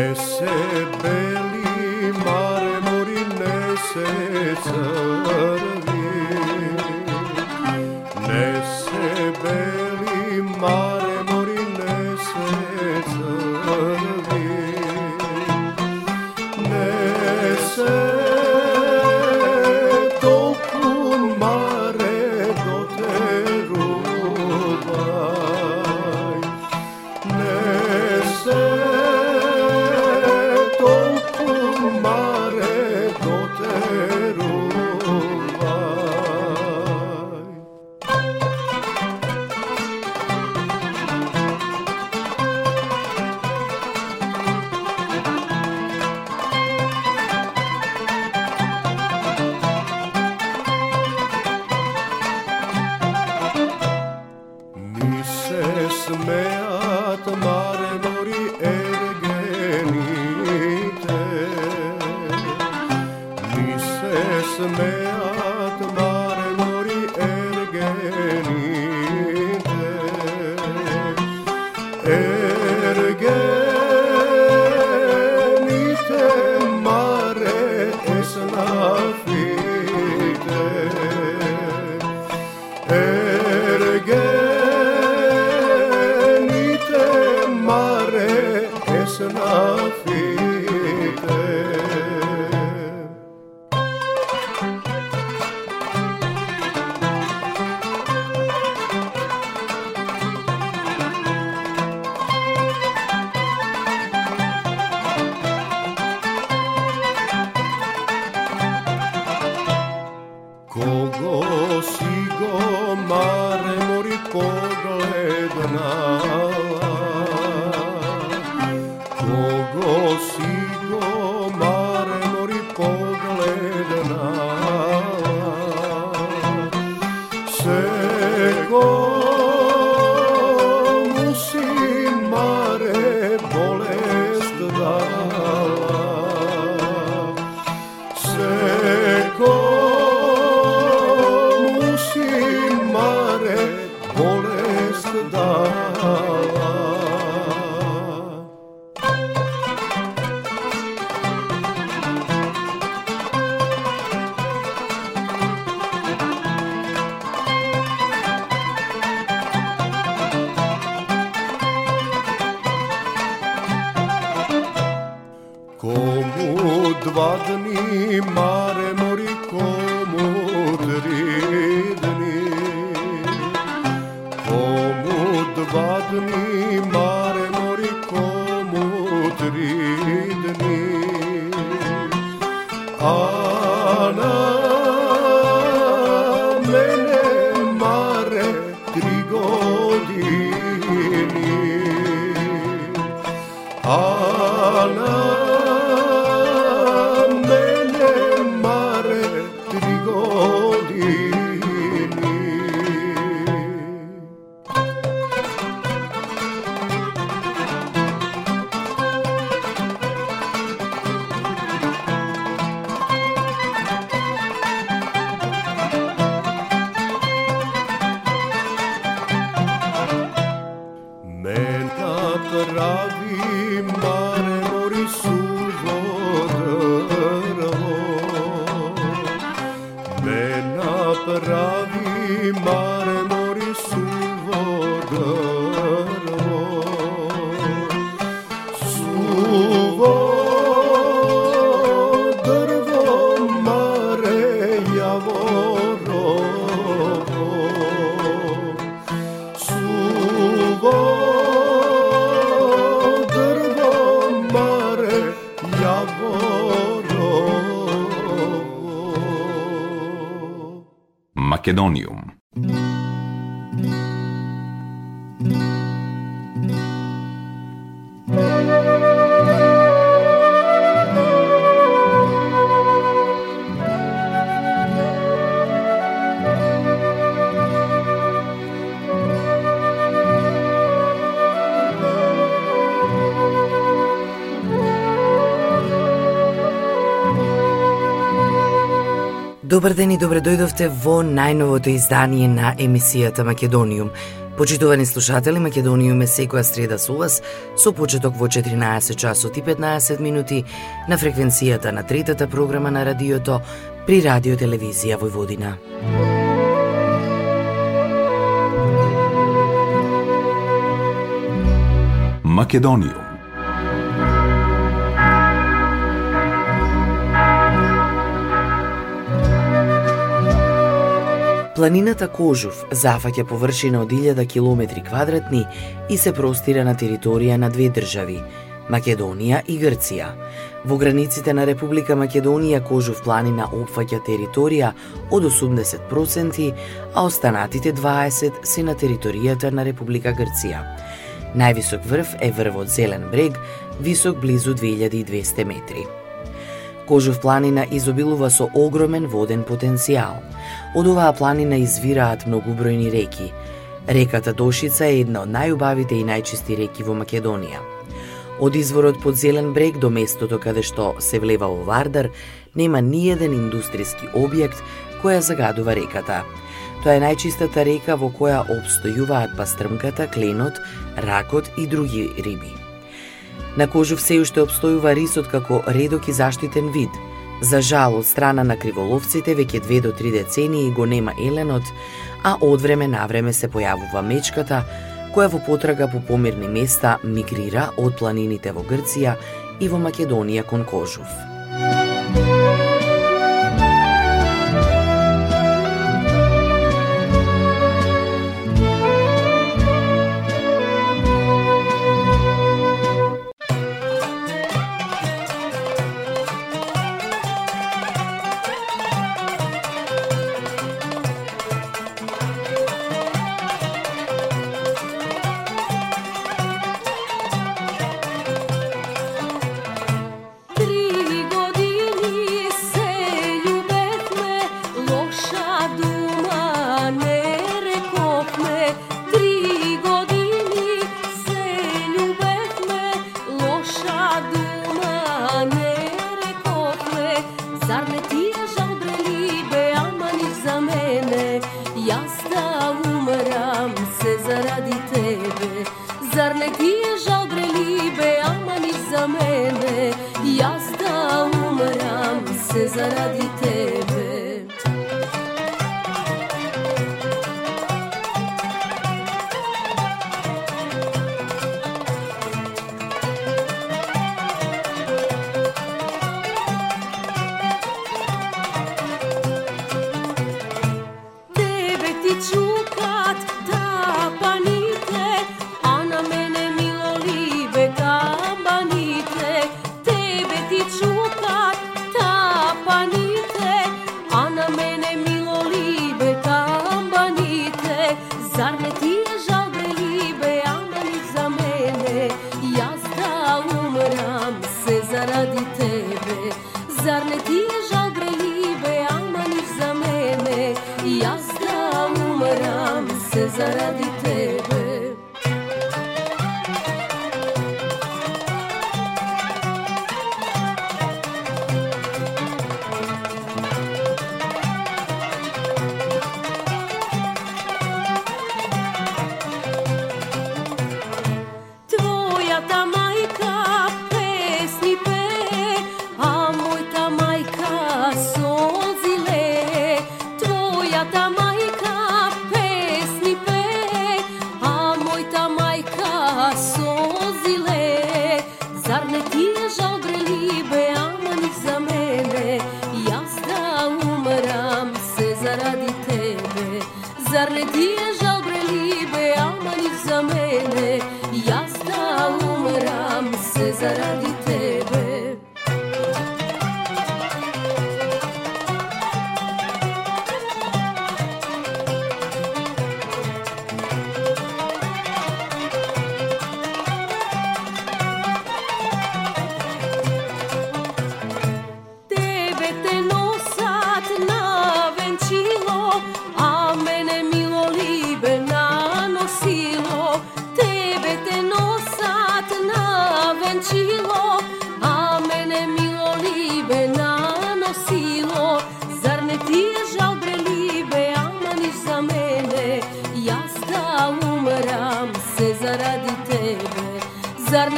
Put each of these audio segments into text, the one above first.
nese beli marmor i nese crvi. Nese beli marmor i nese crvi. Nese toplu mare do te ruba. Македониум. Macedonium. Добар ден и добре дојдовте во најновото издание на емисијата Македониум. Почитувани слушатели, Македониум е секоја среда со вас, со почеток во 14 часот и 15 минути на фреквенцијата на третата програма на радиото при Радио Телевизија Војводина. Македониум Планината Кожув зафаќа површина од 1000 километри квадратни и се простира на територија на две држави Македонија и Грција. Во границите на Република Македонија Кожув планина опфаќа територија од 80%, а останатите 20 се на територијата на Република Грција. Највисок врв е врвот Зелен брег, висок близу 2200 метри. Кожув планина изобилува со огромен воден потенцијал. Од оваа планина извираат многубројни реки. Реката Дошица е една од најубавите и најчисти реки во Македонија. Од изворот под Зелен брег до местото каде што се влева во Вардар, нема ниеден индустријски објект која загадува реката. Тоа е најчистата река во која обстојуваат пастрмката, кленот, ракот и други риби. На Кожув се уште обстојува рисот како редок и заштитен вид. За жал, од страна на криволовците веќе две до три децении го нема еленот, а од време на време се појавува мечката, која во потрага по помирни места мигрира од планините во Грција и во Македонија кон Кожув.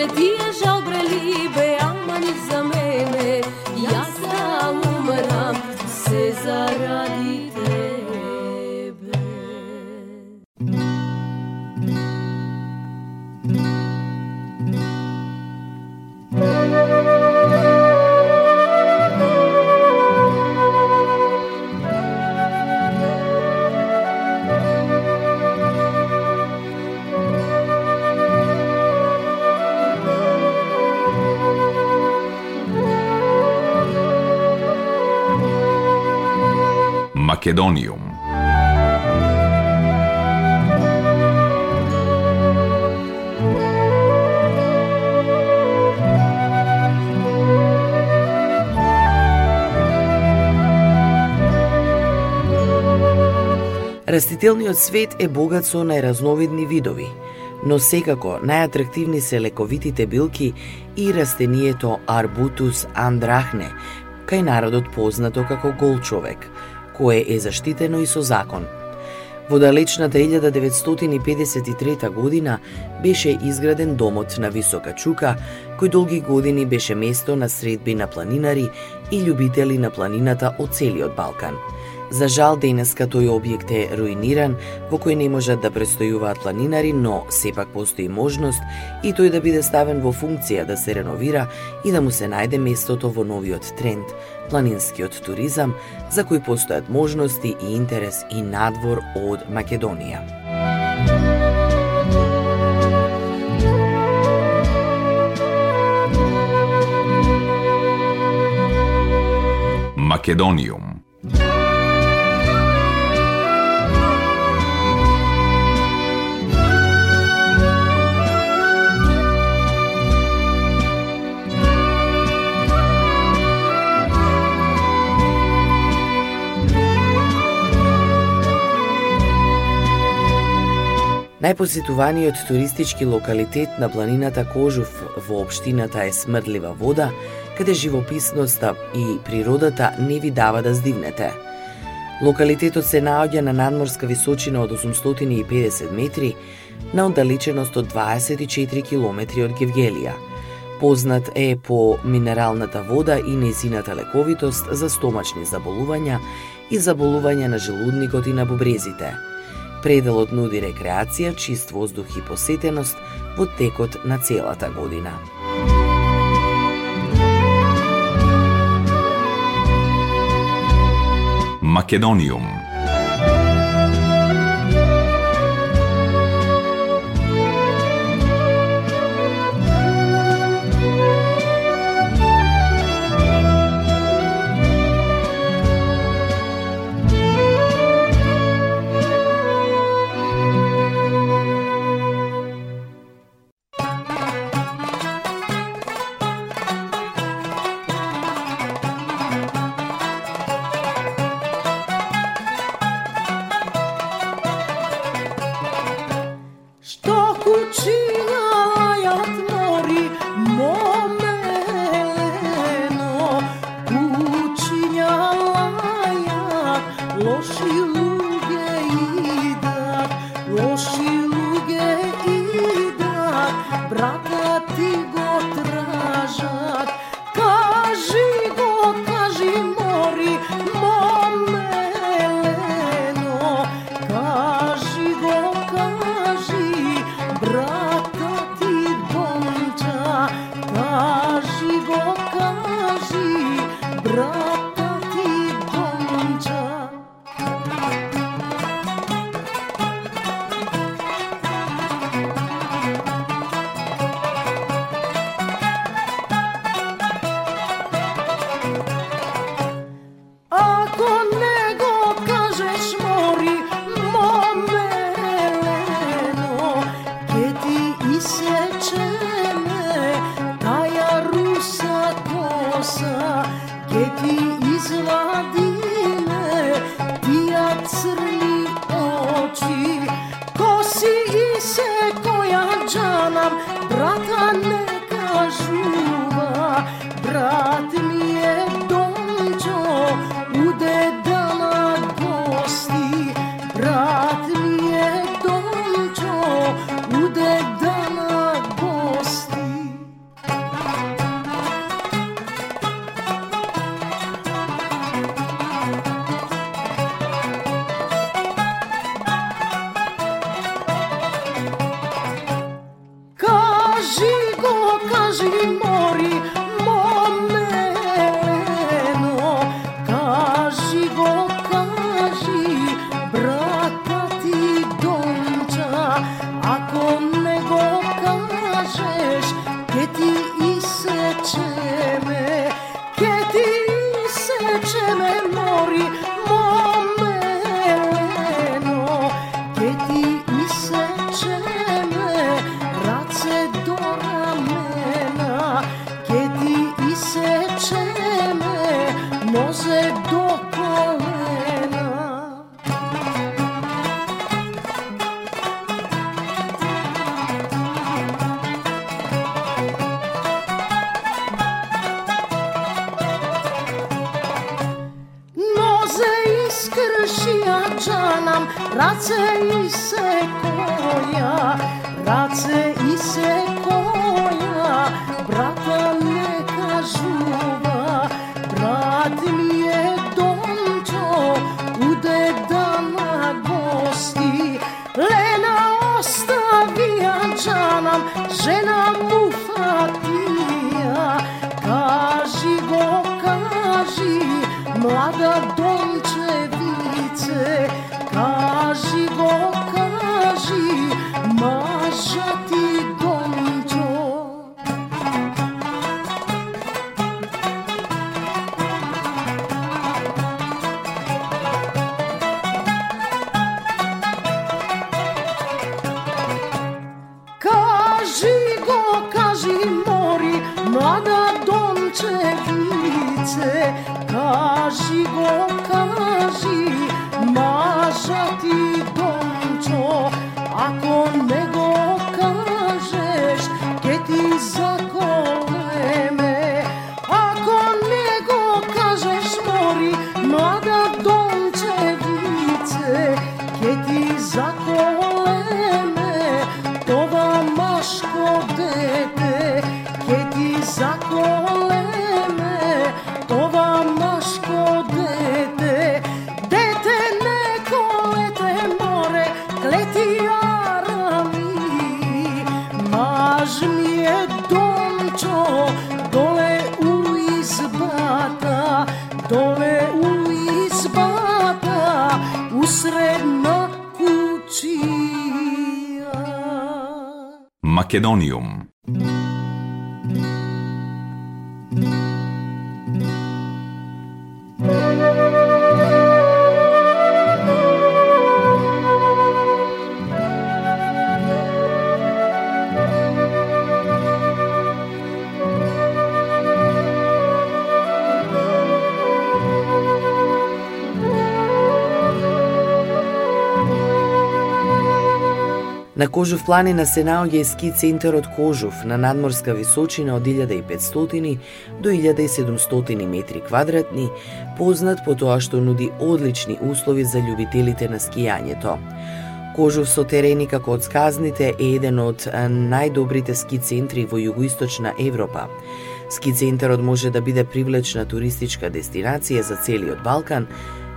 de. Растителниот свет е богат со најразновидни видови, но секако најатрактивни се лековитите билки и растението Арбутус андрахне, кај народот познато како гол човек, кое е заштитено и со закон. Во далечната 1953 година беше изграден домот на Висока Чука, кој долги години беше место на средби на планинари и љубители на планината од целиот Балкан – За жал денеска тој објект е руиниран, во кој не можат да престојуваат планинари, но сепак постои можност и тој да биде ставен во функција да се реновира и да му се најде местото во новиот тренд, планинскиот туризам, за кој постојат можности и интерес и надвор од Македонија. Македониум Најпосетуваниот туристички локалитет на планината Кожув во општината е Смрдлива вода, каде живописноста и природата не ви дава да здивнете. Локалитетот се наоѓа на надморска височина од 850 метри, на оддалеченост од 24 километри од Гевгелија. Познат е по минералната вода и незината лековитост за стомачни заболувања и заболувања на желудникот и на бубрезите – Пределот нуди рекреација, чист воздух и посетеност во текот на целата година. Македониум πάσα και τι. Moda do Македониум. На Кожув планина се наоѓа и ски центарот Кожув на надморска височина од 1500 до 1700 метри квадратни, познат по тоа што нуди одлични услови за љубителите на скијањето. Кожув со терени како од сказните е еден од најдобрите ски центри во југоисточна Европа. Ски центарот може да биде привлечна туристичка дестинација за целиот Балкан,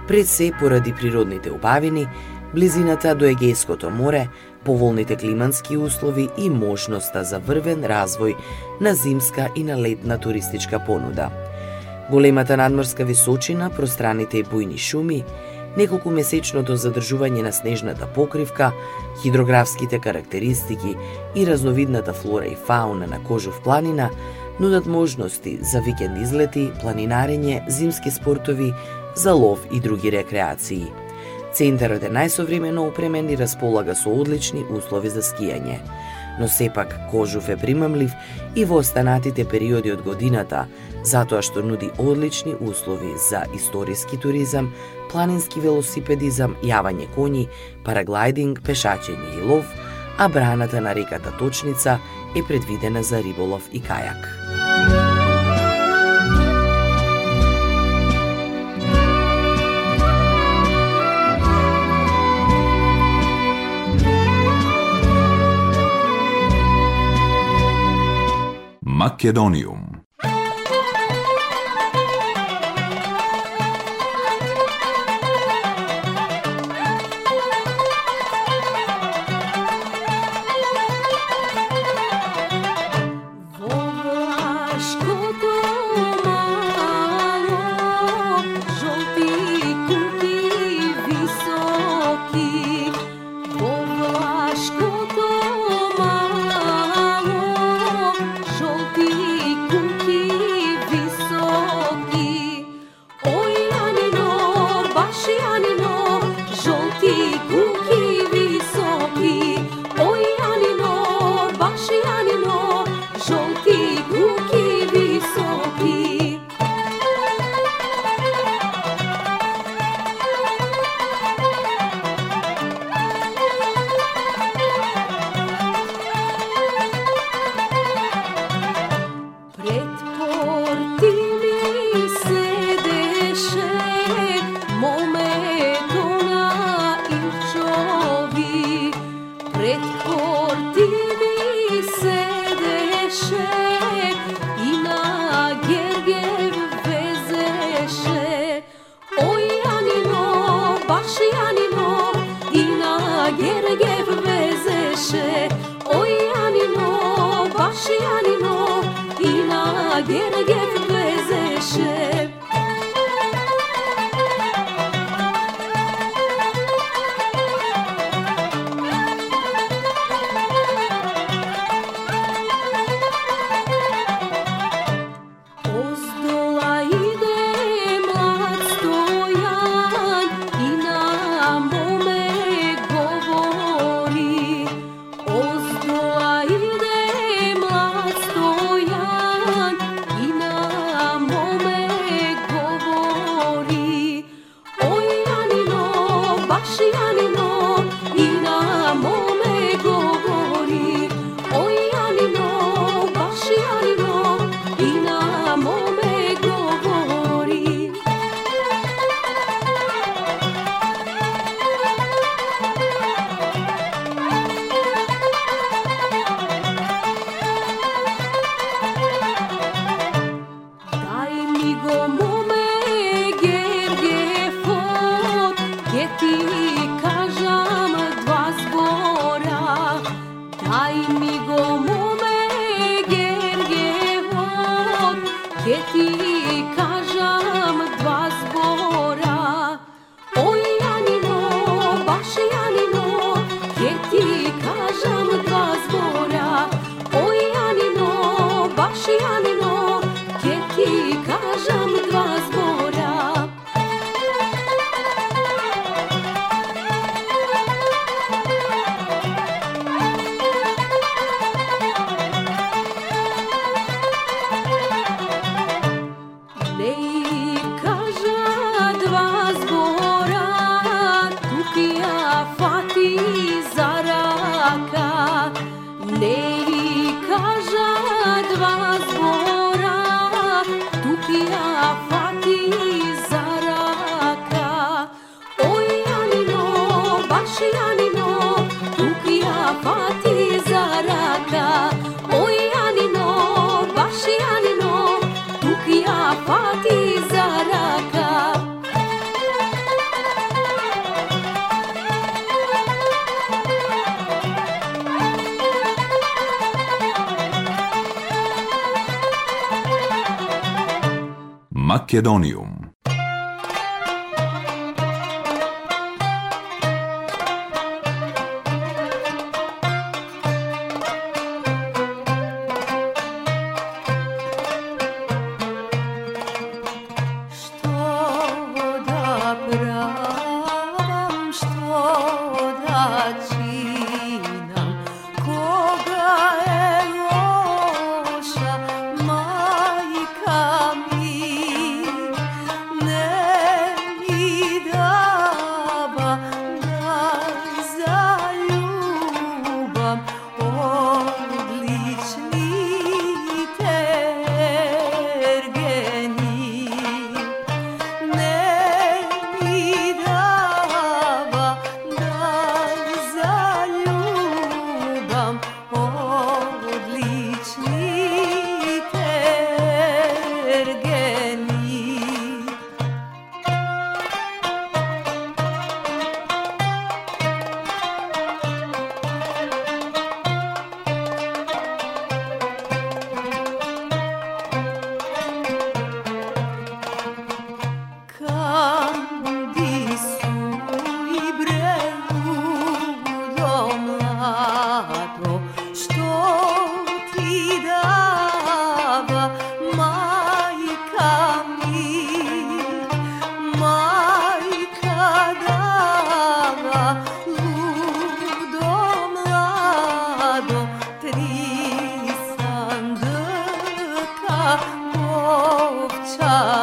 пред се поради природните убавини, близината до Егејското море, поволните климански услови и можноста за врвен развој на зимска и на летна туристичка понуда. Големата надморска височина, пространите и бујни шуми, неколку месечното задржување на снежната покривка, хидрографските карактеристики и разновидната флора и фауна на Кожув планина нудат можности за викенд излети, планинарење, зимски спортови, за лов и други рекреации. Центарот е најсовремено опремен и располага со одлични услови за скијање. Но сепак Кожув е примамлив и во останатите периоди од годината, затоа што нуди одлични услови за историски туризам, планински велосипедизам, јавање коњи, параглайдинг, пешачење и лов, а браната на реката Точница е предвидена за риболов и кајак. Македониум. Македониум. 你。çağ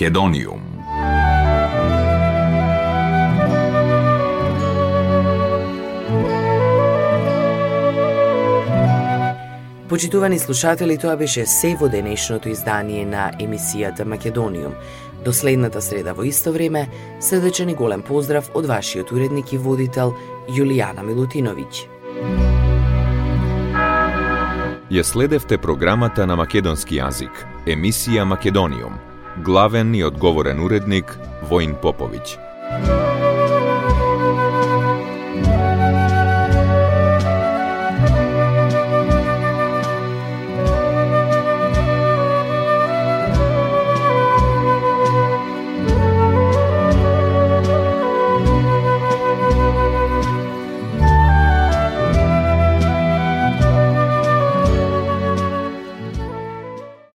Македониум. Почитувани слушатели, тоа беше се во денешното издание на емисијата Македониум. До следната среда во исто време, средечен и голем поздрав од вашиот уредник и водител Јулијана Милутиновиќ. Ја следевте програмата на македонски јазик, емисија Македониум. Главен и одговорен уредник Воин Поповиќ.